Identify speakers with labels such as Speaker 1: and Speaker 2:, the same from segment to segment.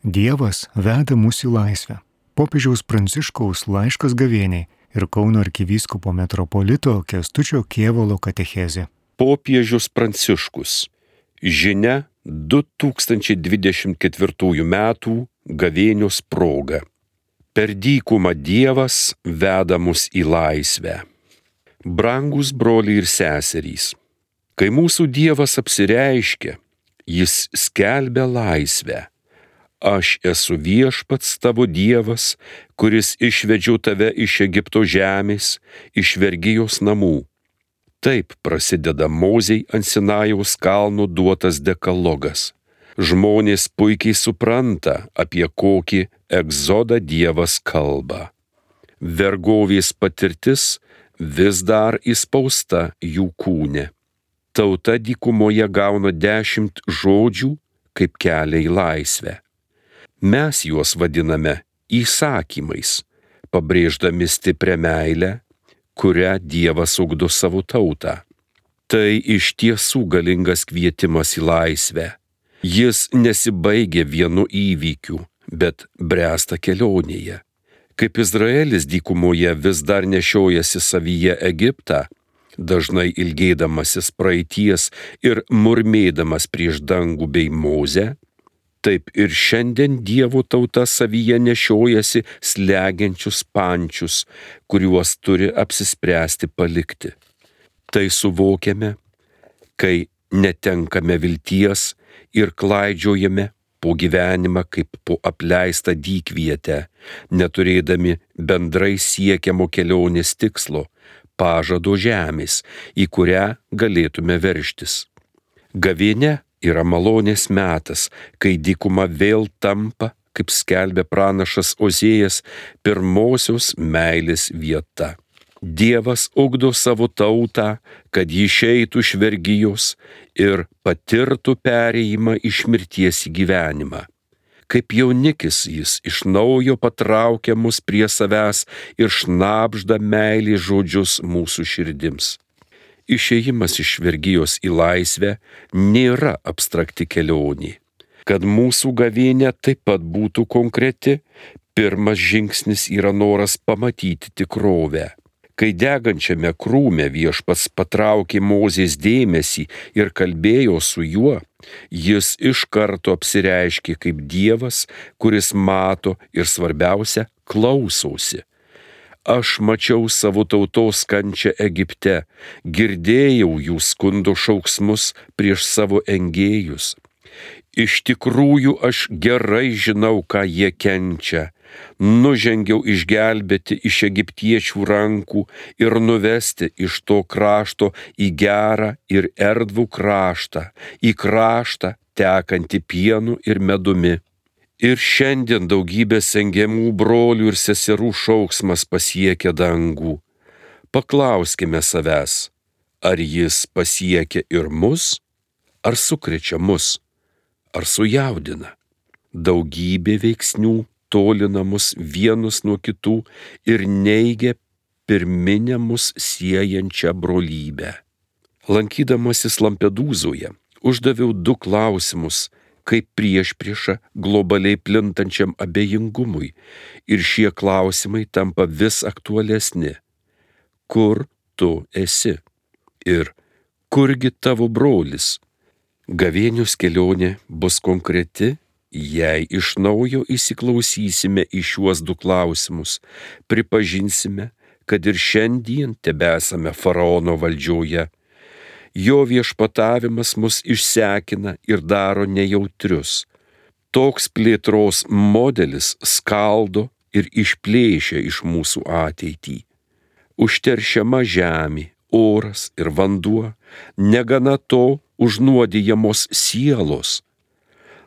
Speaker 1: Dievas veda mus į laisvę. Popiežiaus Pranciškaus laiškas gavėniai ir Kauno arkivyskupo metropolito Kestučio Kievolo katechezė.
Speaker 2: Popiežius Pranciškus. Žinia 2024 m. gavėnios proga. Per dykumą Dievas veda mus į laisvę. Brangus broliai ir seserys, kai mūsų Dievas apsireiškia, jis skelbia laisvę. Aš esu viešpats tavo Dievas, kuris išvedžiau tave iš Egipto žemės, iš vergyjos namų. Taip prasideda Moziai ant Sinajaus kalno duotas dekalogas. Žmonės puikiai supranta, apie kokį egzodą Dievas kalba. Vergovės patirtis vis dar įspausta jų kūne. Tauta dykumoje gauna dešimt žodžių kaip kelią į laisvę. Mes juos vadiname įsakymais, pabrėždami stiprią meilę, kurią Dievas ugdo savo tautą. Tai iš tiesų galingas kvietimas į laisvę. Jis nesibaigia vienu įvykiu, bet bręsta kelionėje. Kaip Izraelis dykumoje vis dar nešiojasi savyje Egiptą, dažnai ilgėdamasis praeities ir murmėdamas prieš dangų bei mozę, taip ir šiandien Dievo tauta savyje nešiojasi slegiančius pančius, kuriuos turi apsispręsti palikti. Tai suvokiame, kai netenkame vilties ir klaidžiojame po gyvenimą kaip po apleistą dykvietę, neturėdami bendrai siekiamo kelionės tikslo - pažado žemės, į kurią galėtume verštis. Gavienė yra malonės metas, kai dykuma vėl tampa, kaip skelbė pranašas Ozėjas, pirmosios meilės vieta. Dievas ugdo savo tautą, kad ji išeitų iš vergyjos ir patirtų perėjimą iš mirties į gyvenimą. Kaip jaunikis jis iš naujo patraukia mus prie savęs ir šnapžda meilį žodžius mūsų širdims išėjimas iš vergyjos į laisvę nėra abstrakti kelionė. Kad mūsų gavėnė taip pat būtų konkreti, pirmas žingsnis yra noras pamatyti tikrovę. Kai degančiame krūme viešpats patraukė Mozės dėmesį ir kalbėjo su juo, jis iš karto apsireiškė kaip Dievas, kuris mato ir svarbiausia, klausosi. Aš mačiau savo tautos kančią Egipte, girdėjau jų skundo šauksmus prieš savo engėjus. Iš tikrųjų aš gerai žinau, ką jie kenčia. Nužengiau išgelbėti iš egiptiečių rankų ir nuvesti iš to krašto į gerą ir erdvų kraštą, į kraštą tekantį pienu ir medumi. Ir šiandien daugybė sengiamų brolių ir seserų šauksmas pasiekia dangų. Paklauskime savęs, ar jis pasiekia ir mus, ar sukrečia mus, ar sujaudina. Daugybė veiksnių tolina mus vienus nuo kitų ir neigia pirminę mus siejančią brolybę. Lankydamasis Lampedūzoje uždaviau du klausimus kaip prieš priešą globaliai plintančiam abejingumui ir šie klausimai tampa vis aktualesni. Kur tu esi? Ir kurgi tavo brolis? Gavėnius kelionė bus konkreti, jei iš naujo įsiklausysime į šiuos du klausimus, pripažinsime, kad ir šiandien tebesame faraono valdžioje jo viešpatavimas mus išsekina ir daro nejautrius. Toks plėtros modelis skaldo ir išplėšia iš mūsų ateitį. Užteršiama žemė, oras ir vanduo, negana to užnuodijamos sielos.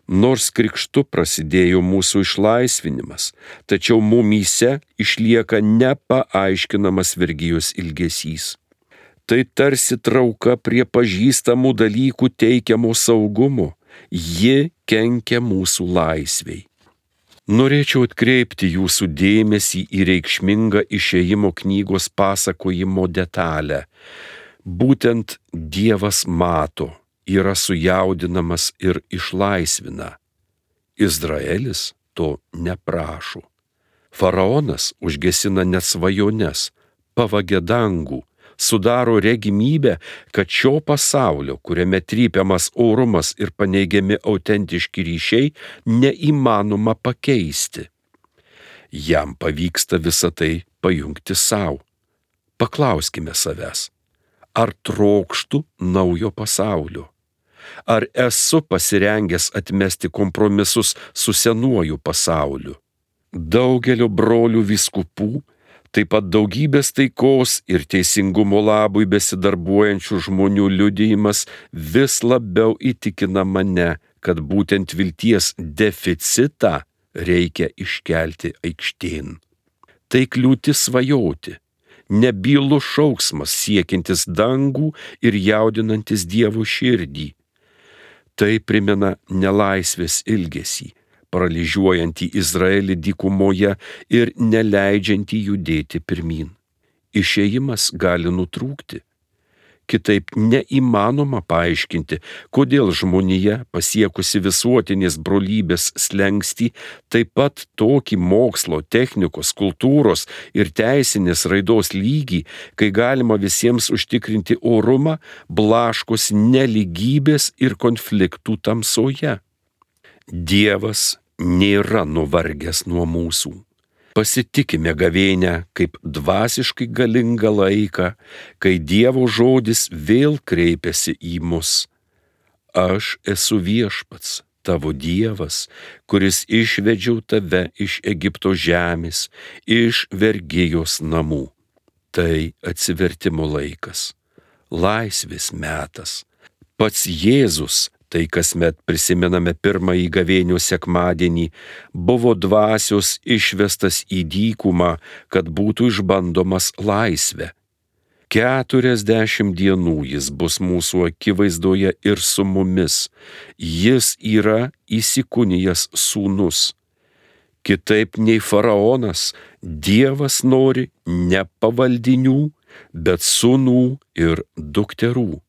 Speaker 2: Nors krikštu prasidėjo mūsų išlaisvinimas, tačiau mumyse išlieka nepaaiškinamas vergyjos ilgesys tai tarsi trauka prie pažįstamų dalykų teikiamo saugumo, ji kenkia mūsų laisviai. Norėčiau atkreipti jūsų dėmesį į reikšmingą išėjimo knygos pasakojimo detalę. Būtent Dievas mato, yra sujaudinamas ir išlaisvina. Izraelis to neprašo. Faraonas užgesina net svajones, pavagia dangų, sudaro regimybę, kad šio pasaulio, kuriame trypiamas orumas ir paneigiami autentiški ryšiai, neįmanoma pakeisti. Jam pavyksta visą tai pajungti savo. Paklauskime savęs, ar trokštų naujo pasaulio? Ar esu pasirengęs atmesti kompromisus su senuoju pasauliu? Daugelio brolių viskupų taip pat daugybės taikos ir teisingumo labui besidarbuojančių žmonių liudijimas vis labiau įtikina mane, kad būtent vilties deficitą reikia iškelti aikštėn. Tai kliūti svajoti, nebylų šauksmas siekintis dangų ir jaudinantis Dievo širdį. Tai primena nelaisvės ilgesį paralyžiuojantį Izraelį dykumoje ir neleidžiantį judėti pirmin. Išėjimas gali nutrūkti. Kitaip neįmanoma paaiškinti, kodėl žmonija pasiekusi visuotinės brolybės slengsti taip pat tokį mokslo, technikos, kultūros ir teisinės raidos lygį, kai galima visiems užtikrinti orumą, blaškos neligybės ir konfliktų tamsoje. Dievas nėra nuvargęs nuo mūsų. Pasitikime gavėnę kaip dvasiškai galingą laiką, kai Dievo žodis vėl kreipiasi į mus. Aš esu viešpats, tavo Dievas, kuris išvedžiau tave iš Egipto žemės, iš vergėjos namų. Tai atsivertimo laikas, laisvės metas. Pats Jėzus tai kasmet prisimename pirmąjį gavėnių sekmadienį, buvo dvasios išvestas į dykumą, kad būtų išbandomas laisvė. Keturiasdešimt dienų jis bus mūsų akivaizdoje ir su mumis. Jis yra įsikūnijas sūnus. Kitaip nei faraonas, Dievas nori ne pavaldinių, bet sūnų ir dukterų.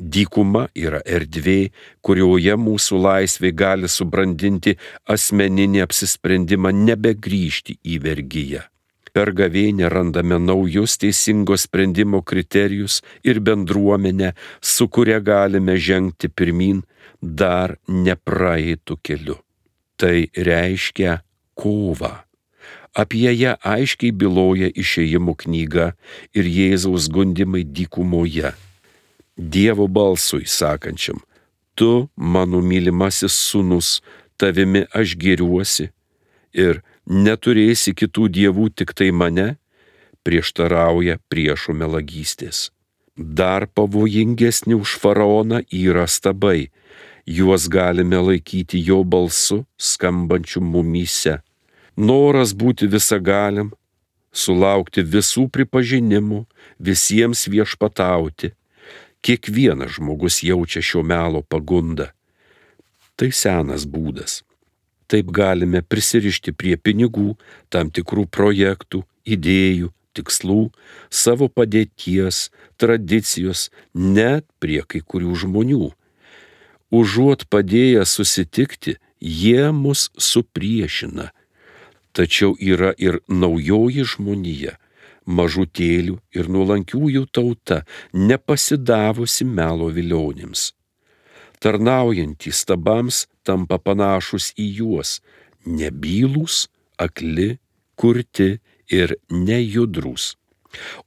Speaker 2: Dykuma yra erdvė, kurioje mūsų laisvė gali subrandinti asmeninį apsisprendimą nebegrįžti į vergyją. Per gavėnę randame naujus teisingo sprendimo kriterijus ir bendruomenę, su kuria galime žengti pirmin dar nepraeitų keliu. Tai reiškia kovą. Apie ją aiškiai byloja išėjimo knyga ir Jėzaus gundimai dykumoje Dievo balsui sakančiam, tu mano mylimasis sunus, tavimi aš gėriuosi ir neturėsi kitų dievų tik tai mane, prieštarauja priešų melagystės. Dar pavojingesni už faraoną yra stabai, juos galime laikyti jo balsu skambančiu mumyse. Noras būti visagalim, sulaukti visų pripažinimų, visiems viešpatauti Kiekvienas žmogus jaučia šio melo pagundą. Tai senas būdas. Taip galime prisirišti prie pinigų, tam tikrų projektų, idėjų, tikslų, savo padėties, tradicijos, net prie kai kurių žmonių. Užuot padėję susitikti, jie mus supriešina. Tačiau yra ir naujoji žmonija, mažutėlių ir nuolankiųjų tauta, nepasidavusi melo vilionėms. Tarnaujantys stabams tampa panašus į juos, nebylūs, akli, kurti ir nejudrus.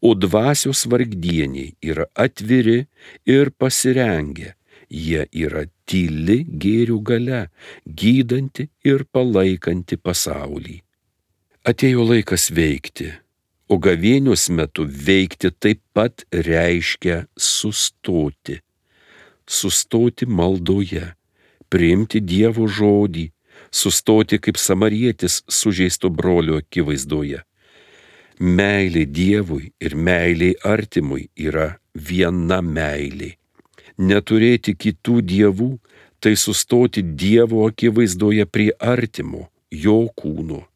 Speaker 2: O dvasios vargdieniai yra atviri ir pasirengę, jie yra tyli gėrių gale, gydanti ir palaikanti pasaulį. Atėjo laikas veikti, O gavėnios metu veikti taip pat reiškia sustoti. Sustoti maldoje, priimti Dievo žodį, sustoti kaip samarietis sužeisto brolio akivaizdoje. Meilė Dievui ir meilė artimui yra viena meilė. Neturėti kitų dievų tai sustoti Dievo akivaizdoje prie artimo, jo kūno.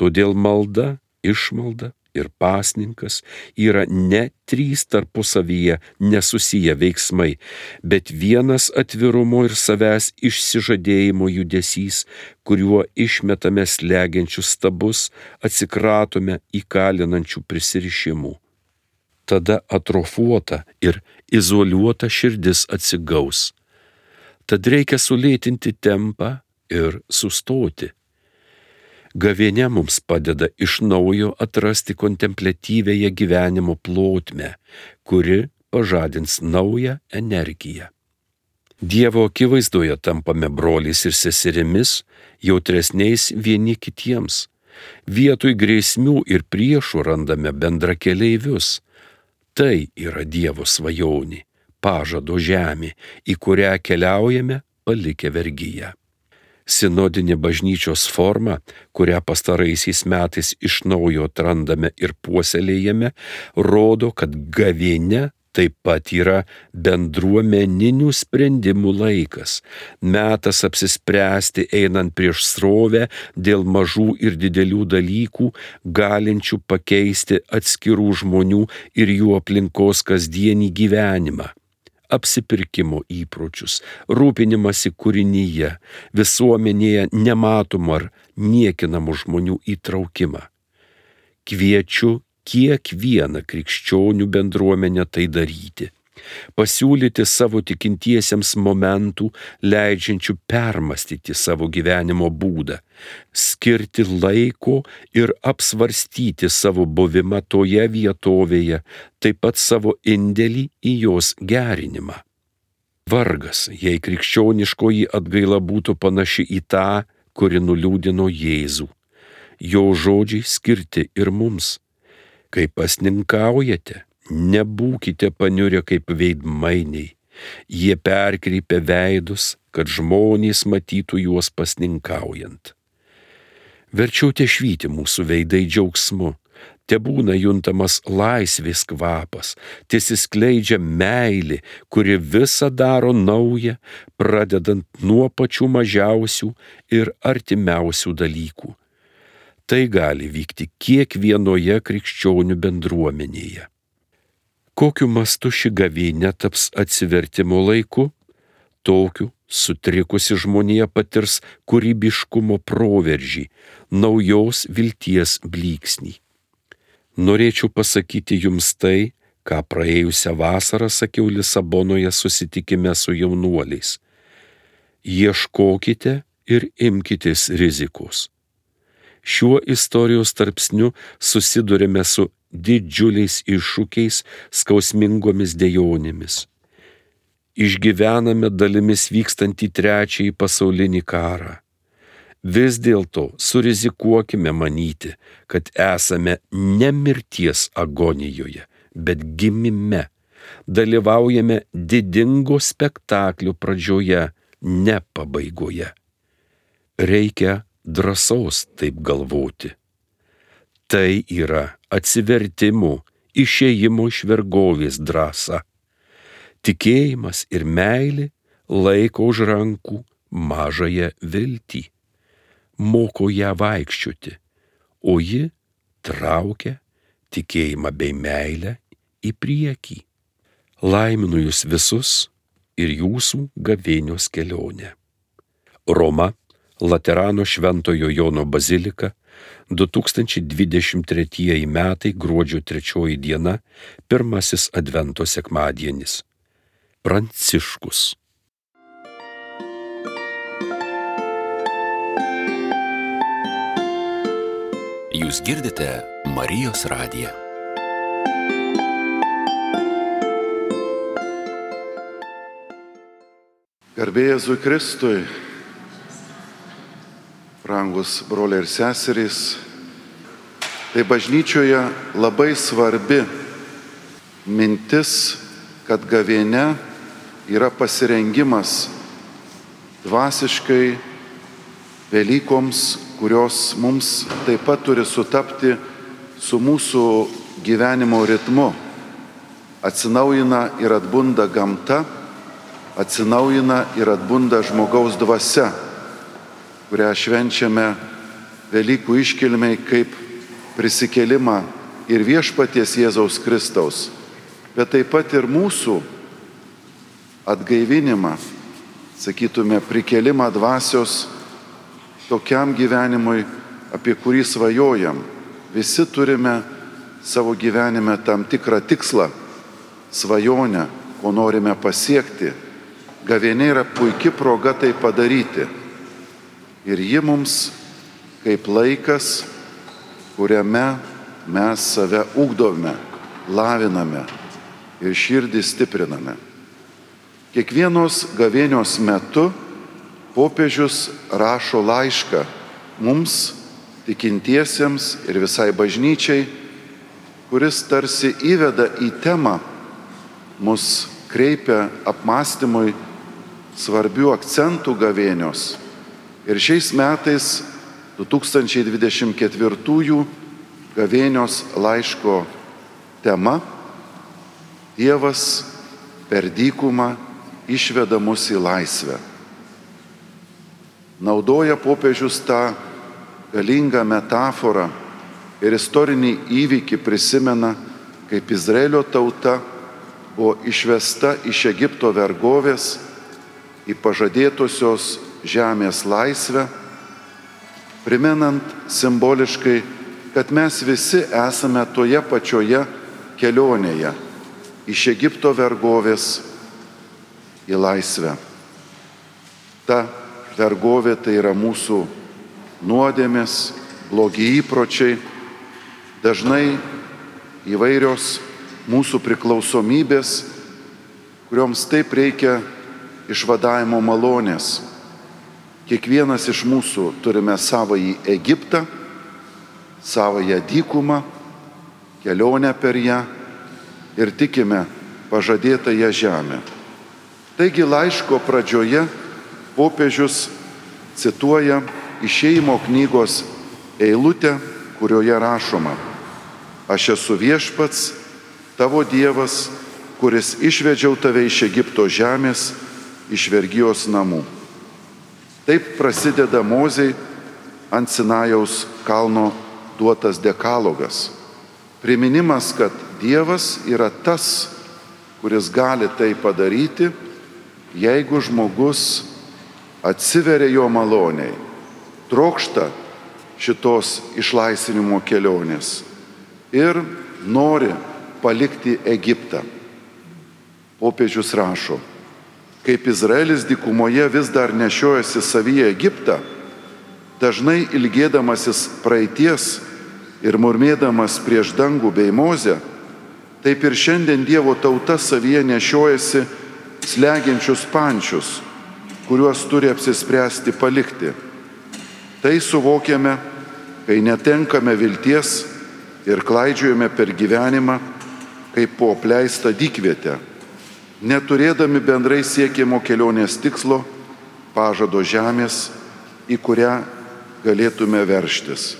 Speaker 2: Todėl malda, išmalda ir pasninkas yra ne trys tarpusavyje nesusiję veiksmai, bet vienas atvirumo ir savęs išsižadėjimo judesys, kuriuo išmetame slegiančius stabus, atsikratome įkalinančių prisirišimų. Tada atrofuota ir izoliuota širdis atsigaus. Tad reikia sulėtinti tempą ir sustoti Gavėne mums padeda iš naujo atrasti kontemplatyvėje gyvenimo plotmę, kuri pažadins naują energiją. Dievo akivaizdoje tampame broliais ir seserimis, jautresniais vieni kitiems. Vietoj grėsmių ir priešų randame bendra keleivius. Tai yra Dievo svajonė, pažado žemė, į kurią keliaujame palikę vergyje. Sinodinė bažnyčios forma, kurią pastaraisiais metais iš naujo atrandame ir puoselėjame, rodo, kad gavėne taip pat yra bendruomeninių sprendimų laikas, metas apsispręsti einant prieš srovę dėl mažų ir didelių dalykų, galinčių pakeisti atskirų žmonių ir jų aplinkos kasdienį gyvenimą apsipirkimo įpročius, rūpinimąsi kūrinyje, visuomenėje nematomų ar niekinamų žmonių įtraukimą. Kviečiu kiekvieną krikščionių bendruomenę tai daryti pasiūlyti savo tikintiesiems momentų, leidžiančių permastyti savo gyvenimo būdą, skirti laiko ir apsvarstyti savo buvimą toje vietovėje, taip pat savo indėlį į jos gerinimą. Vargas, jei krikščioniškoji atgaila būtų panaši į tą, kuri nuliūdino Jėzų. Jo žodžiai skirti ir mums. Kai pasninkaujate, nebūkite paniurę kaip veidmainiai. Jie perkreipia veidus, kad žmonės matytų juos pasninkaujant. Verčiau te švyti mūsų veidai džiaugsmu, te būna juntamas laisvės kvapas, tiesiskleidžia meilė, kuri visą daro naują, pradedant nuo pačių mažiausių ir artimiausių dalykų. Tai gali vykti kiekvienoje krikščionių bendruomenėje. Kokiu mastu ši gavynė taps atsivertimo laiku, tokiu sutrikusi žmonija patirs kūrybiškumo proveržį, naujos vilties blyksnį. Norėčiau pasakyti jums tai, ką praėjusią vasarą sakiau Lisabonoje susitikime su jaunuoliais. Ieškokite ir imkitės rizikos. Šiuo istorijos tarpsniu susidurime su didžiuliais iššūkiais, skausmingomis dėjonėmis. Išgyvename dalimis vykstantį trečiąjį pasaulinį karą. Vis dėlto surizikuokime manyti, kad esame ne mirties agonijoje, bet gimime. Dalyvaujame didingo spektaklio pradžioje, ne pabaigoje. Reikia drąsos taip galvoti Tai yra atsivertimų, išėjimo iš vergovės drąsa. Tikėjimas ir meilė laiko už rankų mažąją viltį, moko ją vaikščioti, o ji traukia tikėjimą bei meilę į priekį. Laiminu jūs visus ir jūsų gavėnios kelionę. Roma, Laterano Šventojo Jono bazilika, 2023 metai gruodžio 3 diena, pirmasis Advento sekmadienis. Pranciškus.
Speaker 3: Jūs girdite Marijos radiją.
Speaker 4: Garbėjai Jėzui Kristui, brangus broliai ir seserys, tai bažnyčioje labai svarbi mintis, kad gavėne yra pasirengimas dvasiškai Velykoms, kurios mums taip pat turi sutapti su mūsų gyvenimo ritmu. Atsinaujina ir atbunda gamta, atsinaujina ir atbunda žmogaus dvasia kurią švenčiame Velykų iškilmiai kaip prisikelimą ir viešpaties Jėzaus Kristaus, bet taip pat ir mūsų atgaivinimą, sakytume, prikelimą dvasios tokiam gyvenimui, apie kurį svajojam. Visi turime savo gyvenime tam tikrą tikslą, svajonę, ko norime pasiekti. Gavienė yra puikia proga tai padaryti. Ir ji mums kaip laikas, kuriame mes save ugdome, laviname ir širdį stipriname. Kiekvienos gavėnios metu popiežius rašo laišką mums, tikintiesiems ir visai bažnyčiai, kuris tarsi įveda į temą, mus kreipia apmąstymui svarbių akcentų gavėnios. Ir šiais metais 2024 gavėnios laiško tema Dievas per dykumą išveda mus į laisvę. Naudoja popiežius tą galingą metaforą ir istorinį įvykį prisimena, kaip Izraelio tauta buvo išvesta iš Egipto vergovės į pažadėtosios žemės laisvę, primenant simboliškai kad mes visi esame toje pačioje kelionėje iš Egipto vergovės į laisvę. Ta vergovė tai yra mūsų nuodėmės, blogi įpročiai, dažnai įvairios mūsų priklausomybės, kurioms taip reikia išvadavimo malonės. Kiekvienas iš mūsų turime savo į Egiptą savoją dykumą, kelionę per ją ir tikime pažadėtąją žemę. Taigi laiško pradžioje popiežius cituoja išeimo knygos eilutę, kurioje rašoma, aš esu viešpats, tavo Dievas, kuris išvedžiau tave iš Egipto žemės, iš vergyjos namų. Taip prasideda Mozei ant Sinajaus kalno duotas dekalogas. Priminimas, kad Dievas yra tas, kuris gali tai padaryti, jeigu žmogus atsiveria jo maloniai, trokšta šitos išlaisvinimo kelionės ir nori palikti Egiptą. Popiežius rašo, kaip Izraelis dykumoje vis dar nešiojasi savyje Egiptą, dažnai ilgėdamasis praeities ir murmėdamas prieš dangų bei mozę, taip ir šiandien Dievo tauta savyje nešiojasi slegiančius pančius, kuriuos turi apsispręsti palikti. Tai suvokiame, kai netenkame vilties ir klaidžiojame per gyvenimą kaip po apleistą dykvietę, neturėdami bendrai siekiamo kelionės tikslo, pažado žemės, į kurią galėtume verštis.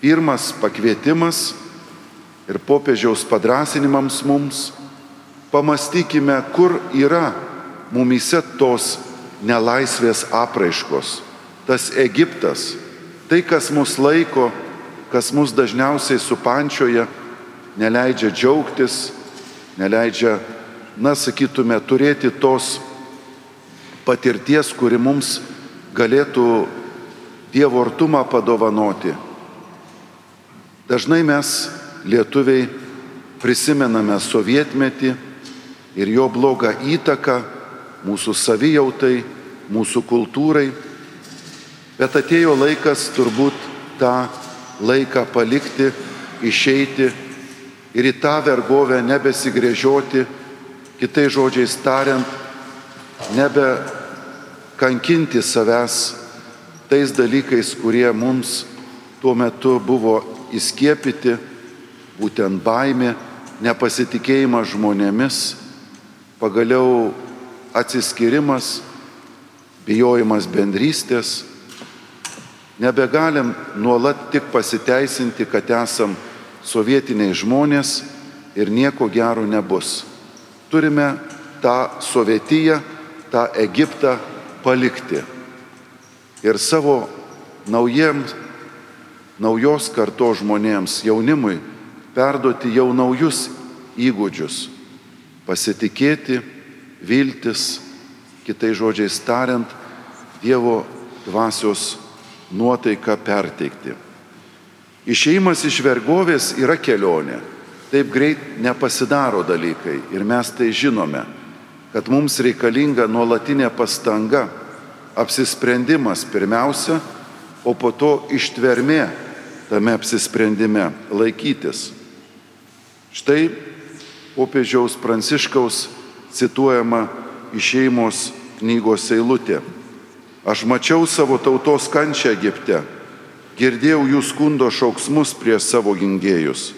Speaker 4: Pirmas pakvietimas ir popiežiaus padrasinimams mums - pamastykime, kur yra mumyse tos nelaisvės apraiškos, tas Egiptas, tai, kas mus laiko, kas mus dažniausiai supančioja, neleidžia džiaugtis, neleidžia, na, sakytume, turėti tos patirties, kuri mums galėtų Dievo artumą padovanoti. Dažnai mes, lietuviai, prisimename sovietmetį ir jo blogą įtaką mūsų savijautai, mūsų kultūrai, bet atėjo laikas turbūt tą laiką palikti, išeiti ir į tą vergovę nebesigrėžioti, kitai žodžiais tariant, nebe kankinti savęs tais dalykais, kurie mums tuo metu buvo įskiepyti būtent baimė, nepasitikėjimas žmonėmis, pagaliau atsiskirimas, bijojimas bendrystės. Nebegalim nuolat tik pasiteisinti, kad esam sovietiniai žmonės ir nieko gero nebus. Turime tą sovietiją, tą Egiptą palikti. Ir savo naujiems naujos kartos žmonėms, jaunimui perduoti jau naujus įgūdžius - pasitikėti, viltis, kitai žodžiais tariant, Dievo dvasios nuotaiką perteikti. Išėjimas iš vergovės yra kelionė. Taip greit nepasidaro dalykai ir mes tai žinome, kad mums reikalinga nuolatinė pastanga, apsisprendimas pirmiausia, o po to ištvermė tame apsisprendime laikytis. Štai popiežiaus Pranciškaus cituojama išeimos knygos eilutė. Aš mačiau savo tautos kančią Egipte, girdėjau jų skundo šauksmus prieš savo gingėjus.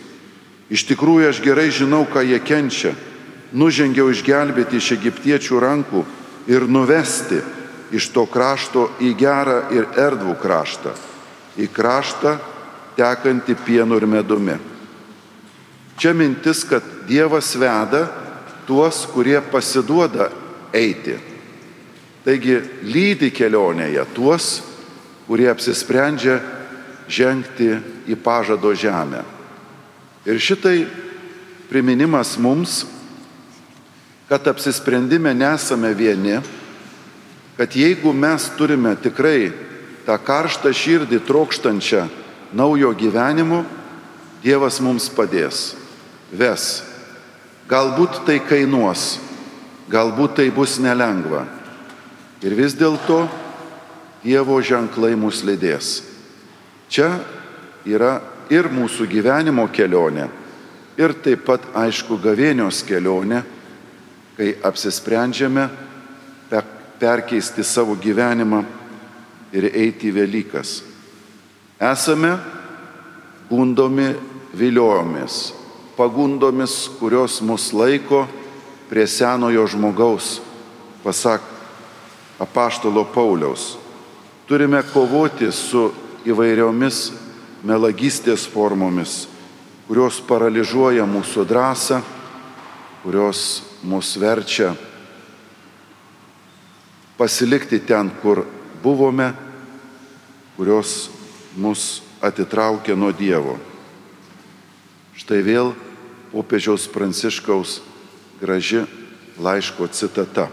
Speaker 4: Iš tikrųjų aš gerai žinau, ką jie kenčia. Nužengiau išgelbėti iš egiptiečių rankų ir nuvesti iš to krašto į gerą ir erdvų kraštą, į kraštą tekantį pienu ir medumi. Čia mintis, kad Dievas veda tuos, kurie pasiduoda eiti. Taigi lydi kelionėje tuos, kurie apsisprendžia žengti į pažado žemę. Ir šitai priminimas mums, kad apsisprendime nesame vieni, kad jeigu mes turime tikrai tą karštą širdį trokštančią naujo gyvenimo, Dievas mums padės, ves. Galbūt tai kainuos, galbūt tai bus nelengva. Ir vis dėlto Dievo ženklai mus lydės. Čia yra ir mūsų gyvenimo kelionė, ir taip pat, aišku, gavėnios kelionė, kai apsisprendžiame perkeisti savo gyvenimą ir eiti į Velykas. Esame gundomi viliojomis, pagundomis, kurios mus laiko prie senojo žmogaus, pasak apaštalo Pauliaus. Turime kovoti su įvairiomis melagystės formomis, kurios paralyžiuoja mūsų drąsą, kurios mus verčia pasilikti ten, kur buvome, kurios mus atitraukia nuo Dievo. Štai vėl popiežiaus pranciškaus graži laiško citata.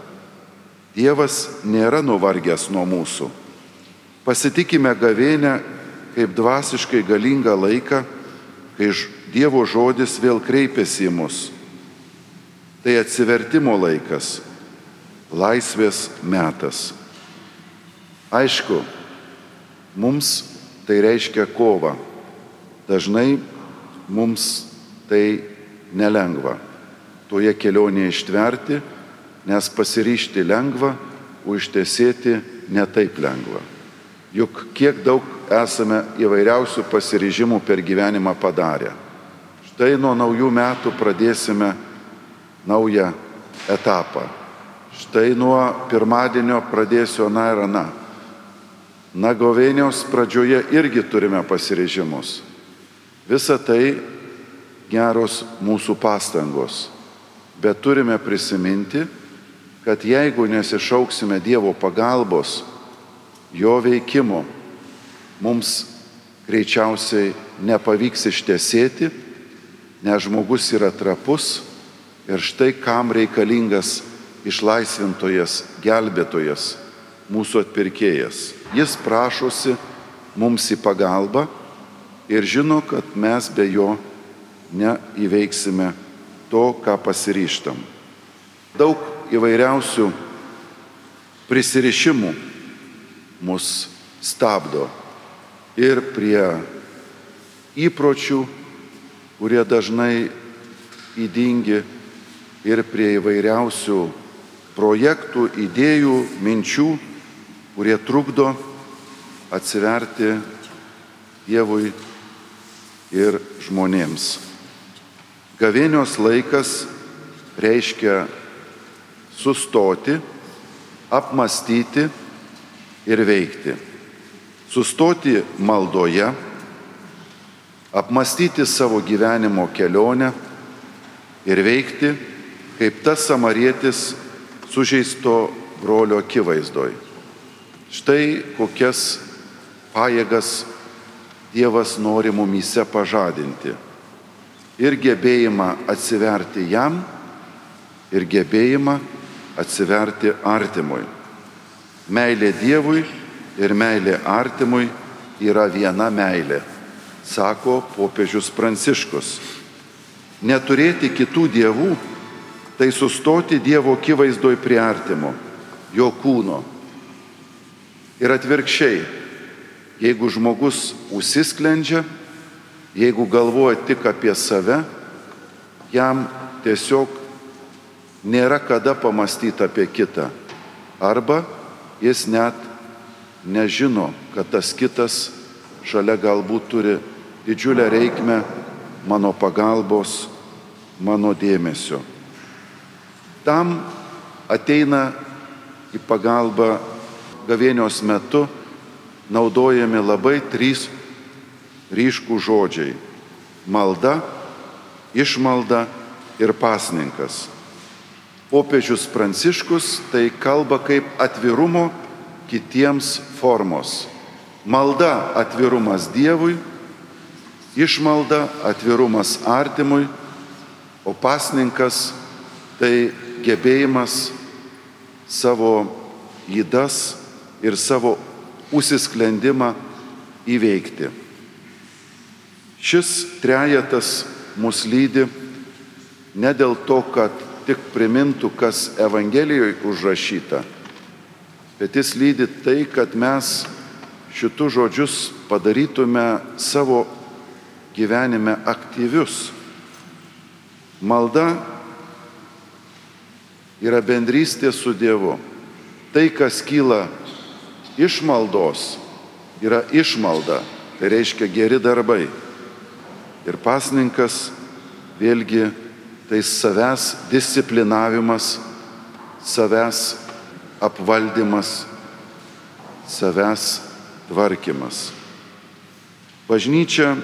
Speaker 4: Dievas nėra nuvargęs nuo mūsų. Pasitikime gavėnę kaip dvasiškai galingą laiką, kai Dievo žodis vėl kreipiasi į mus. Tai atsivertimo laikas, laisvės metas. Aišku, mums tai reiškia kova. Dažnai mums tai nelengva. Toje kelionėje ištverti, nes pasiryšti lengva, o ištesėti netaip lengva. Juk kiek daug esame įvairiausių pasiryžimų per gyvenimą padarę. Štai nuo naujų metų pradėsime naują etapą. Štai nuo pirmadienio pradėsiu aną ir aną. Na, govėnios pradžioje irgi turime pasiryžimus. Visa tai geros mūsų pastangos. Bet turime prisiminti, kad jeigu nesišauksime Dievo pagalbos, jo veikimo mums greičiausiai nepavyks ištesėti, nes žmogus yra trapus ir štai kam reikalingas išlaisvintojas, gelbėtojas, mūsų atpirkėjas. Jis prašosi mums į pagalbą ir žino, kad mes be jo neįveiksime to, ką pasiryštam. Daug įvairiausių prisirišimų mus stabdo ir prie įpročių, kurie dažnai įdingi, ir prie įvairiausių projektų, idėjų, minčių, kurie trukdo atsiverti Dievui ir žmonėms. Gavėnios laikas reiškia sustoti, apmastyti ir veikti. Sustoti maldoje, apmastyti savo gyvenimo kelionę ir veikti, kaip tas samarietis sužeisto brolio akivaizdoj. Štai kokias pajėgas Dievas nori mumyse pažadinti. ir gebėjimą atsiverti jam, ir gebėjimą atsiverti artimui. Meilė Dievui ir meilė artimui yra viena meilė, sako popiežius Pranciškus. Neturėti kitų dievų tai sustoti Dievo akivaizdoj prie artimo, jo kūno. Ir atvirkščiai, jeigu žmogus užsisklendžia, jeigu galvoja tik apie save, jam tiesiog nėra kada pamastyti apie kitą. Arba jis net nežino, kad tas kitas šalia galbūt turi didžiulę reikmę mano pagalbos, mano dėmesio. Tam ateina į pagalbą gavėnios metu naudojami labai trys ryškų žodžiai - malda, išmalda ir pasninkas. Popiežius Pranciškus tai kalba kaip atvirumo kitiems formos. Malda atvirumas Dievui, išmalda atvirumas artimui, o pasninkas tai gebėjimas savo įdas ir savo užsisklendimą įveikti. Šis trejetas mus lydi ne dėl to, kad tik primintų, kas Evangelijoje užrašyta, bet jis lydi tai, kad mes šitų žodžius padarytume savo gyvenime aktyvius. Malda yra bendrystė su Dievu. Tai, kas kyla iš maldos, yra išmalda, tai reiškia geri darbai. Ir pasninkas vėlgi tai savęs disciplinavimas, savęs apvaldymas, savęs tvarkymas. Bažnyčia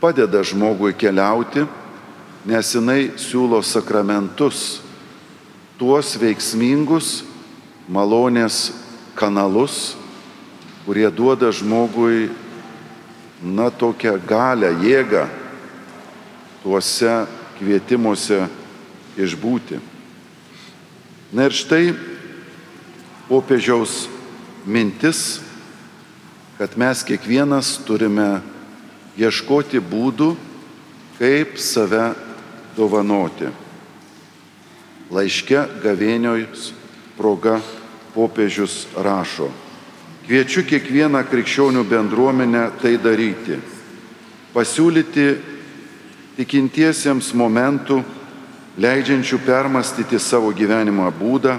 Speaker 4: padeda žmogui keliauti, nes jinai siūlo sakramentus, tuos veiksmingus malonės kanalus, kurie duoda žmogui, na, tokią galę, jėgą tuose kvietimuose išbūti. Na ir štai popiežiaus mintis, kad mes kiekvienas turime ieškoti būdų, kaip save dovanoti. Laiške gavėniojus proga popiežius rašo. Kviečiu kiekvieną krikščionių bendruomenę tai daryti. Pasiūlyti tikintiesiems momentų, leidžiančių permastyti savo gyvenimo būdą,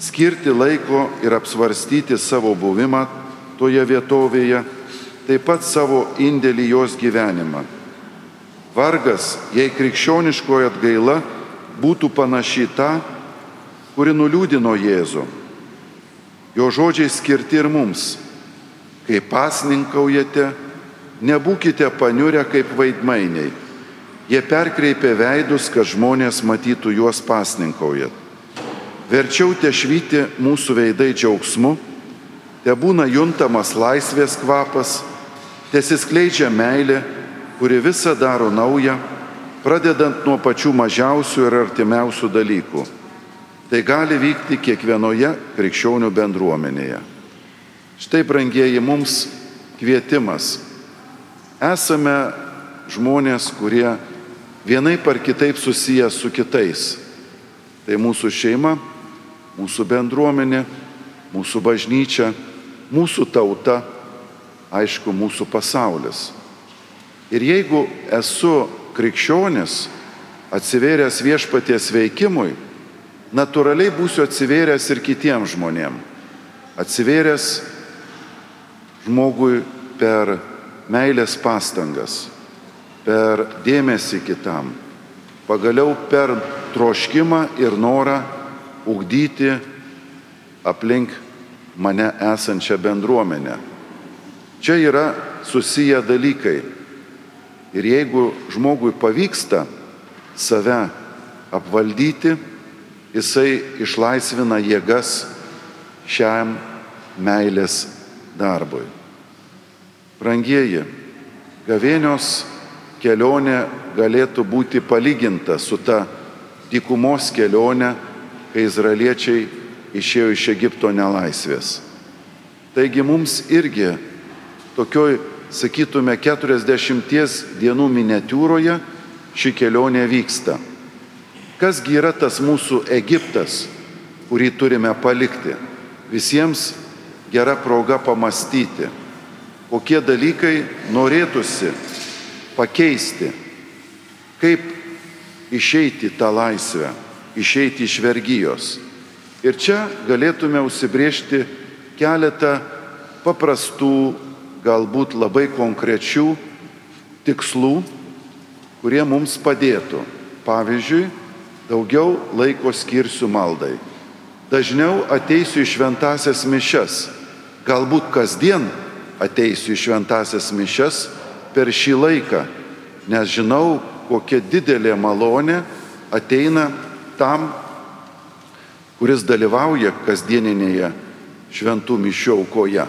Speaker 4: skirti laiko ir apsvarstyti savo buvimą toje vietovėje, taip pat savo indėlį jos gyvenimą. Vargas, jei krikščioniškoji atgaila būtų panaši tą, kuri nuliūdino Jėzų. Jo žodžiai skirti ir mums. Kai pasninkaujate, nebūkite paniurę kaip vaidmainiai. Jie perkreipia veidus, kad žmonės matytų juos pasninkaujant. Verčiau te švyti mūsų veidai džiaugsmu, te būna juntamas laisvės kvapas, tesiskleidžia meilė, kuri visą daro naują, pradedant nuo pačių mažiausių ir artimiausių dalykų. Tai gali vykti kiekvienoje krikščionių bendruomenėje. Štai, brangieji, mums kvietimas. Esame žmonės, kurie vienai par kitaip susiję su kitais. Tai mūsų šeima, mūsų bendruomenė, mūsų bažnyčia, mūsų tauta, aišku, mūsų pasaulis. Ir jeigu esu krikščionis, atsivėręs viešpaties veikimui, natūraliai būsiu atsivėręs ir kitiems žmonėms. Atsivėręs žmogui per meilės pastangas, per dėmesį kitam, pagaliau per troškimą ir norą ugdyti aplink mane esančią bendruomenę. Čia yra susiję dalykai. Ir jeigu žmogui pavyksta save apvaldyti, jisai išlaisvina jėgas šiam meilės darbui. Brangieji, gavėnios kelionė galėtų būti palyginta su ta dykumos kelionė, kai izraeliečiai išėjo iš Egipto nelaisvės. Taigi mums irgi tokioj, sakytume, 40 dienų miniatūroje ši kelionė vyksta. Kasgi yra tas mūsų Egiptas, kurį turime palikti? Visiems gera proga pamastyti, kokie dalykai norėtųsi pakeisti, kaip išeiti tą laisvę, išeiti iš vergyjos. Ir čia galėtume užsibriežti keletą paprastų, galbūt labai konkrečių tikslų, kurie mums padėtų. Pavyzdžiui, daugiau laiko skirsiu maldai. Dažniau ateisiu į šventasias mišes. Galbūt kasdien ateisiu į šventasias mišes per šį laiką, nes žinau, kokia didelė malonė ateina tam, kuris dalyvauja kasdieninėje šventų mišių aukoje.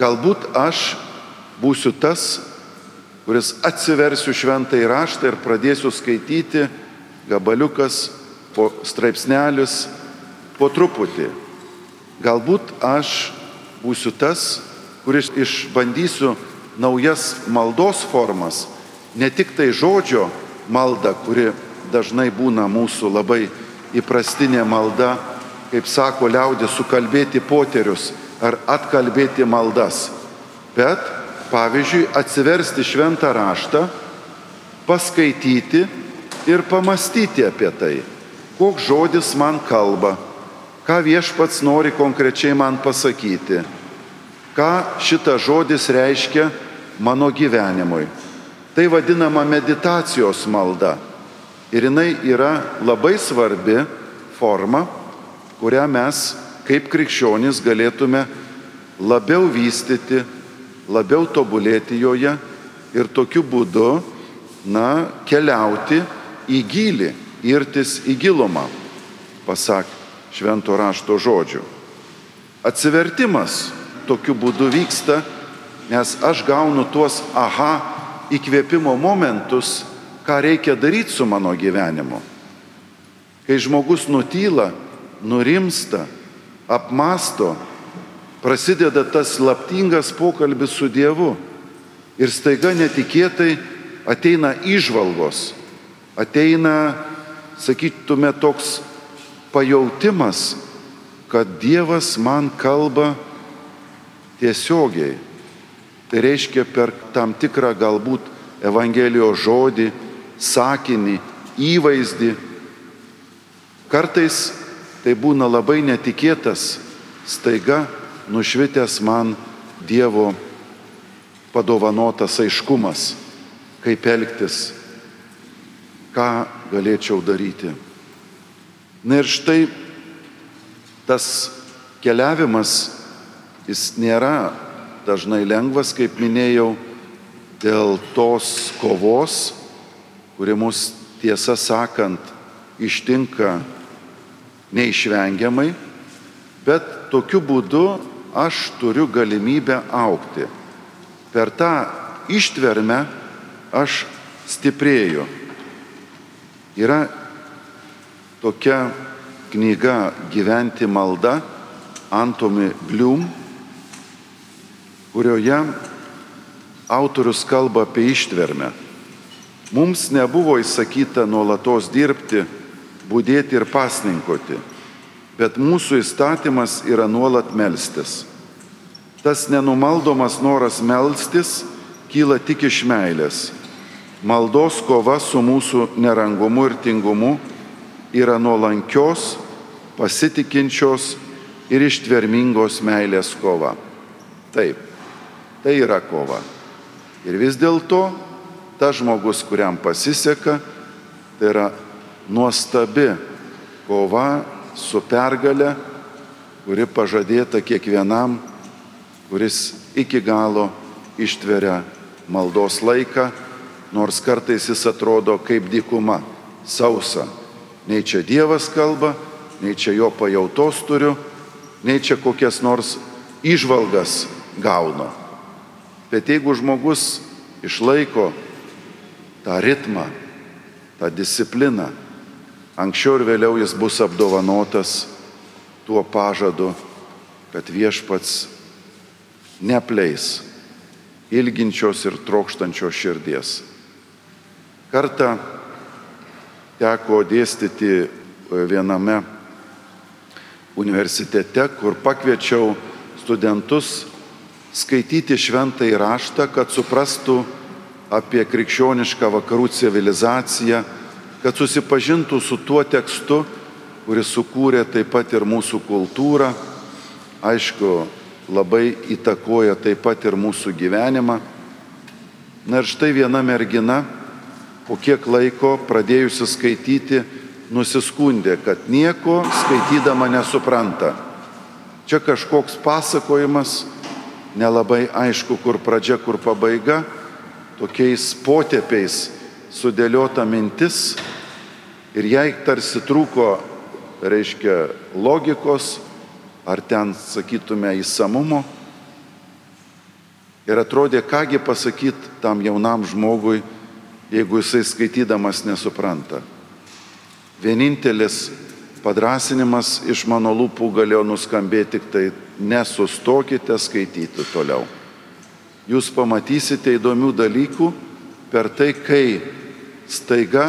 Speaker 4: Galbūt aš būsiu tas, kuris atsiversiu šventą įraštą ir pradėsiu skaityti gabaliukas po straipsnelis po truputį. Galbūt aš būsiu tas, kuris išbandysiu naujas maldos formas, ne tik tai žodžio malda, kuri dažnai būna mūsų labai įprastinė malda, kaip sako liaudė, sukalbėti poterius ar atkalbėti maldas, bet, pavyzdžiui, atsiversti šventą raštą, paskaityti ir pamastyti apie tai, koks žodis man kalba, ką viešpats nori konkrečiai man pasakyti, ką šitas žodis reiškia mano gyvenimui. Tai vadinama meditacijos malda. Ir jinai yra labai svarbi forma, kurią mes kaip krikščionys galėtume labiau vystyti, labiau tobulėti joje ir tokiu būdu, na, keliauti į gilį, irtis į gilumą, pasak švento rašto žodžių. Atsivertimas tokiu būdu vyksta, nes aš gaunu tuos aha įkvėpimo momentus, ką reikia daryti su mano gyvenimu. Kai žmogus nutyla, nurimsta, apmasto, prasideda tas slaptingas pokalbis su Dievu ir staiga netikėtai ateina išvalgos, ateina, sakytume, toks pajautimas, kad Dievas man kalba tiesiogiai. Tai reiškia per tam tikrą galbūt Evangelijos žodį, sakinį, įvaizdį. Kartais tai būna labai netikėtas, staiga nušvitęs man Dievo padovanotas aiškumas, kaip elgtis, ką galėčiau daryti. Na ir štai tas keliavimas, jis nėra dažnai lengvas, kaip minėjau, dėl tos kovos, kuri mus tiesą sakant ištinka neišvengiamai, bet tokiu būdu aš turiu galimybę aukti. Per tą ištvermę aš stiprėju. Yra tokia knyga Gyventi malda Antomi Blium, kurioje autorius kalba apie ištvermę. Mums nebuvo įsakyta nuolatos dirbti, būdėti ir pasninkoti bet mūsų įstatymas yra nuolat melstis. Tas nenumaldomas noras melstis kyla tik iš meilės. Maldos kova su mūsų nerangumu ir tingumu yra nuolankios, pasitikinčios ir ištvermingos meilės kova. Taip, tai yra kova. Ir vis dėlto tas žmogus, kuriam pasiseka, tai yra nuostabi kova su pergale, kuri pažadėta kiekvienam, kuris iki galo ištveria maldos laiką, nors kartais jis atrodo kaip dykuma, sausa. Nei čia Dievas kalba, nei čia jo pajautos turiu, nei čia kokias nors išvalgas gaunu. Bet jeigu žmogus išlaiko tą ritmą, tą discipliną. Anksčiau ir vėliau jis bus apdovanotas tuo pažadu, kad viešpats nepleis ilginčios ir trokštančios širdies. Kartą teko dėstyti viename universitete, kur pakviečiau studentus skaityti šventąjį raštą, kad suprastų apie krikščionišką vakarų civilizaciją, kad susipažintų su tuo tekstu, kuris sukūrė taip pat ir mūsų kultūrą, aišku, labai įtakoja taip pat ir mūsų gyvenimą. Na ir štai viena mergina po kiek laiko pradėjusi skaityti nusiskundė, kad nieko skaitydama nesupranta. Čia kažkoks pasakojimas, nelabai aišku, kur pradžia, kur pabaiga, tokiais potėpiais sudėliota mintis ir jai tarsi trūko, reiškia, logikos, ar ten, sakytume, įsamumo. Ir atrodė, kągi pasakyti tam jaunam žmogui, jeigu jisai skaitydamas nesupranta. Vienintelis padrasinimas iš mano lūpų galėjo nuskambėti tik tai nesustokite skaityti toliau. Jūs pamatysite įdomių dalykų per tai, kai staiga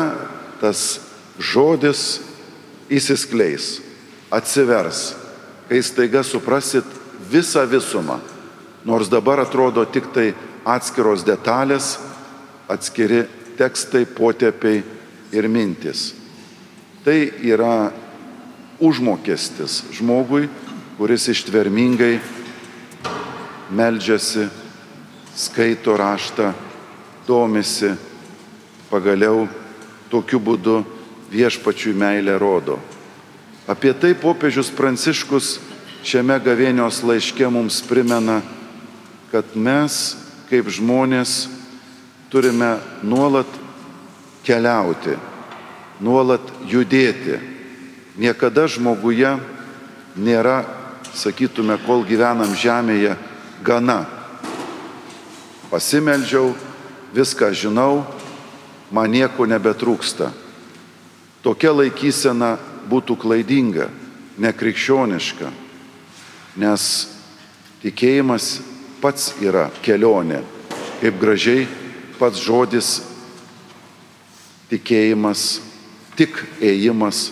Speaker 4: tas žodis įsiskleis, atsivers, kai staiga suprasit visą visumą. Nors dabar atrodo tik tai atskiros detalės, atskiri tekstai, potėpiai ir mintis. Tai yra užmokestis žmogui, kuris ištvermingai meldžiasi, skaito raštą, domisi, pagaliau tokiu būdu viešpačiui meilę rodo. Apie tai popiežius Pranciškus šiame gavėnios laiške mums primena, kad mes kaip žmonės turime nuolat keliauti nuolat judėti. Niekada žmoguje nėra, sakytume, kol gyvenam žemėje, gana. Pasimeldžiau, viską žinau, man nieko nebetrūksta. Tokia laikysena būtų klaidinga, nekrikščioniška, nes tikėjimas pats yra kelionė, kaip gražiai pats žodis tikėjimas tik ėjimas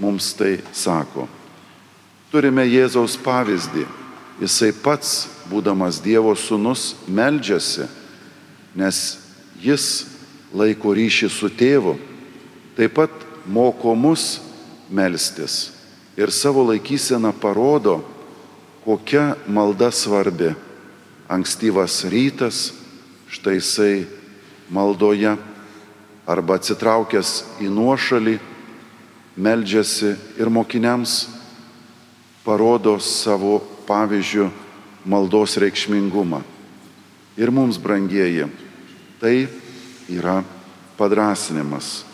Speaker 4: mums tai sako. Turime Jėzaus pavyzdį. Jisai pats, būdamas Dievo sūnus, meldžiasi, nes jis laiko ryšį su tėvu, taip pat moko mus melstis ir savo laikyseną parodo, kokia malda svarbi. Ankstyvas rytas, štai jisai maldoje arba atsitraukęs į nuošalį, meldžiasi ir mokiniams parodo savo pavyzdžių maldos reikšmingumą. Ir mums, brangieji, tai yra padrasinimas,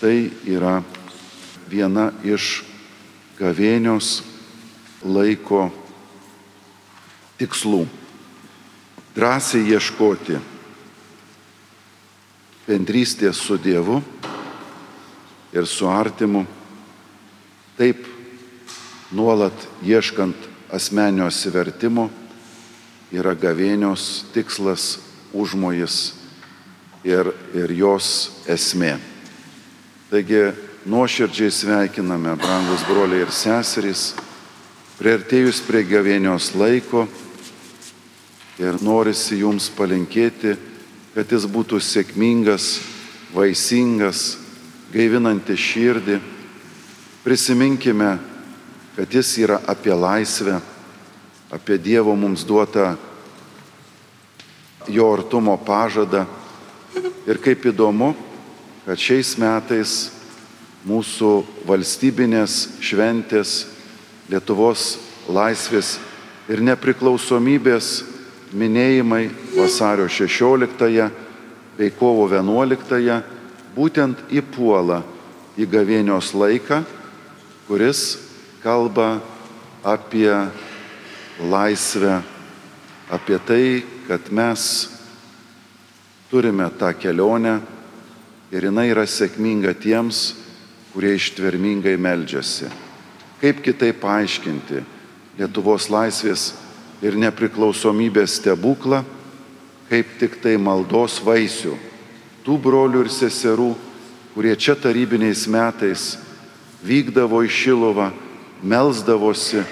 Speaker 4: tai yra viena iš gavėnios laiko tikslų. Drąsiai ieškoti bendrystės su Dievu ir su artimu, taip nuolat ieškant asmenio atsivertimo yra gavėnios tikslas, užmojas ir, ir jos esmė. Taigi nuoširdžiai sveikiname, brangus broliai ir seserys, prieartėjus prie gavėnios laiko ir norisi jums palinkėti, kad jis būtų sėkmingas, vaisingas, gaivinantis širdį. Prisiminkime, kad jis yra apie laisvę, apie Dievo mums duotą jo artumo pažadą. Ir kaip įdomu, kad šiais metais mūsų valstybinės šventės, Lietuvos laisvės ir nepriklausomybės minėjimai vasario 16 bei kovo 11 būtent įpuola į gavėnios laiką, kuris kalba apie laisvę, apie tai, kad mes turime tą kelionę ir jinai yra sėkminga tiems, kurie ištvermingai meldžiasi. Kaip kitaip paaiškinti Lietuvos laisvės ir nepriklausomybės stebuklą, kaip tik tai maldos vaisių tų brolių ir seserų, kurie čia tarybiniais metais vykdavo į Šilovą, melzdavosi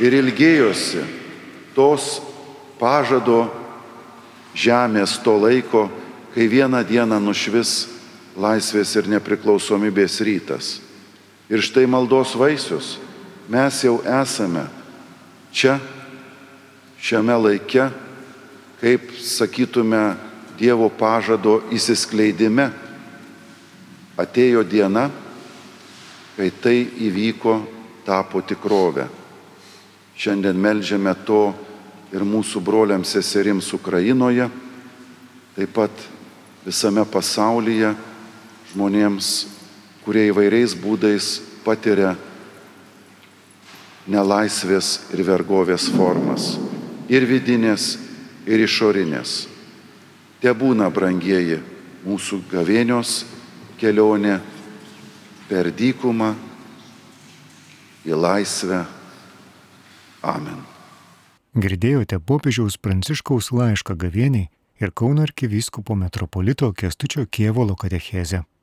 Speaker 4: ir ilgėjosi tos pažado žemės to laiko, kai vieną dieną nušvis laisvės ir nepriklausomybės rytas. Ir štai maldos vaisius mes jau esame čia, šiame laike, kaip sakytume, Dievo pažado įsiskleidime. Atėjo diena, kai tai įvyko, tapo tikrovę. Šiandien melžiame to ir mūsų broliams seserims Ukrainoje, taip pat visame pasaulyje žmonėms, kurie įvairiais būdais patiria nelaisvės ir vergovės formas. Ir vidinės, ir išorinės. Te būna, brangieji, mūsų gavėnios kelionė per dykumą į laisvę. Amen.
Speaker 1: Girdėjote popiežiaus pranciškaus laišką gavėniai ir Kauno arkivyskupo metropolito Kestučio Kievolo katechezę.